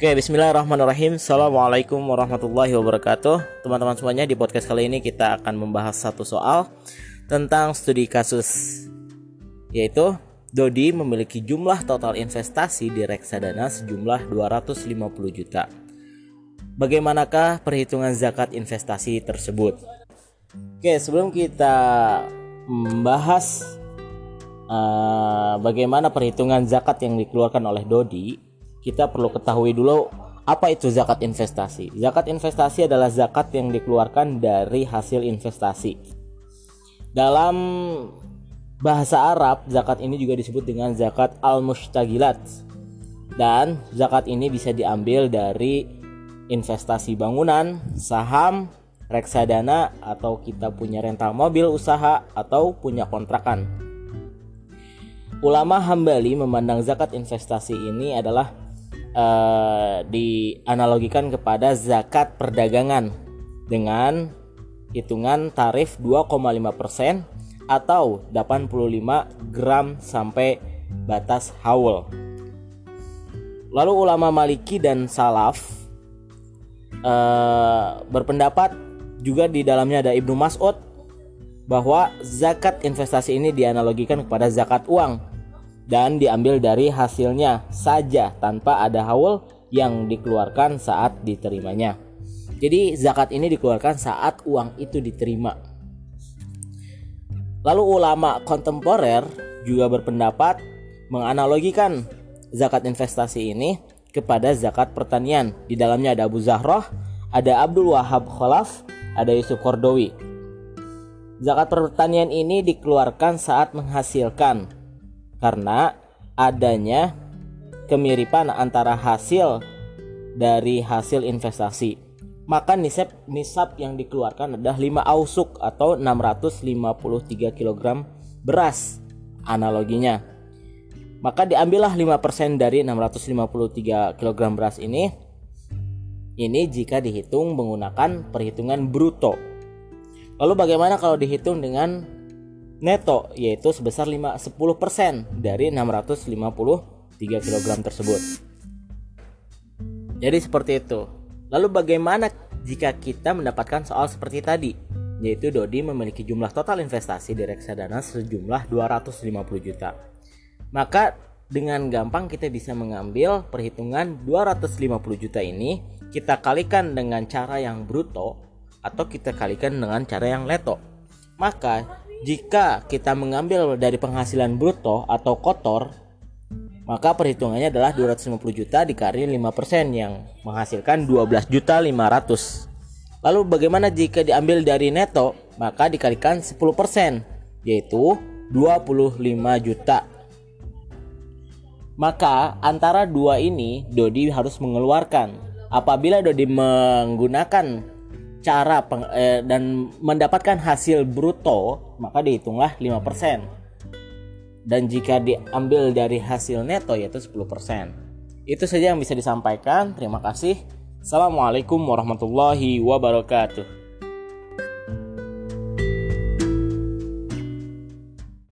Oke, bismillahirrahmanirrahim. Assalamualaikum warahmatullahi wabarakatuh. Teman-teman semuanya, di podcast kali ini kita akan membahas satu soal tentang studi kasus yaitu Dodi memiliki jumlah total investasi di reksadana sejumlah 250 juta. Bagaimanakah perhitungan zakat investasi tersebut? Oke, sebelum kita membahas uh, bagaimana perhitungan zakat yang dikeluarkan oleh Dodi, kita perlu ketahui dulu apa itu zakat investasi. Zakat investasi adalah zakat yang dikeluarkan dari hasil investasi. Dalam bahasa Arab, zakat ini juga disebut dengan zakat al-mushtagilat. Dan zakat ini bisa diambil dari investasi bangunan, saham, reksadana atau kita punya rental mobil usaha atau punya kontrakan. Ulama Hambali memandang zakat investasi ini adalah uh, dianalogikan kepada zakat perdagangan dengan hitungan tarif 2,5% atau 85 gram sampai batas haul. Lalu ulama Maliki dan Salaf uh, berpendapat juga di dalamnya ada Ibnu Mas'ud bahwa zakat investasi ini dianalogikan kepada zakat uang dan diambil dari hasilnya saja tanpa ada haul yang dikeluarkan saat diterimanya. Jadi zakat ini dikeluarkan saat uang itu diterima. Lalu ulama kontemporer juga berpendapat menganalogikan zakat investasi ini kepada zakat pertanian. Di dalamnya ada Abu Zahroh, ada Abdul Wahab Khalaf, ada Yusuf Kordowi. Zakat pertanian ini dikeluarkan saat menghasilkan karena adanya kemiripan antara hasil dari hasil investasi. Maka nisab nisab yang dikeluarkan adalah 5 ausuk atau 653 kg beras analoginya. Maka diambillah 5% dari 653 kg beras ini. Ini jika dihitung menggunakan perhitungan bruto. Lalu bagaimana kalau dihitung dengan neto yaitu sebesar 5 10% dari 653 kg tersebut. Jadi seperti itu. Lalu bagaimana jika kita mendapatkan soal seperti tadi? Yaitu Dodi memiliki jumlah total investasi di reksadana sejumlah 250 juta. Maka dengan gampang kita bisa mengambil perhitungan 250 juta ini kita kalikan dengan cara yang bruto atau kita kalikan dengan cara yang leto. Maka jika kita mengambil dari penghasilan bruto atau kotor, maka perhitungannya adalah 250 juta dikali 5% yang menghasilkan 12 juta 500. Lalu bagaimana jika diambil dari neto? Maka dikalikan 10% yaitu 25 juta. Maka antara dua ini Dodi harus mengeluarkan. Apabila Dodi menggunakan cara peng, eh, dan mendapatkan hasil bruto maka dihitunglah 5% dan jika diambil dari hasil neto yaitu 10% itu saja yang bisa disampaikan. Terima kasih. Assalamualaikum warahmatullahi wabarakatuh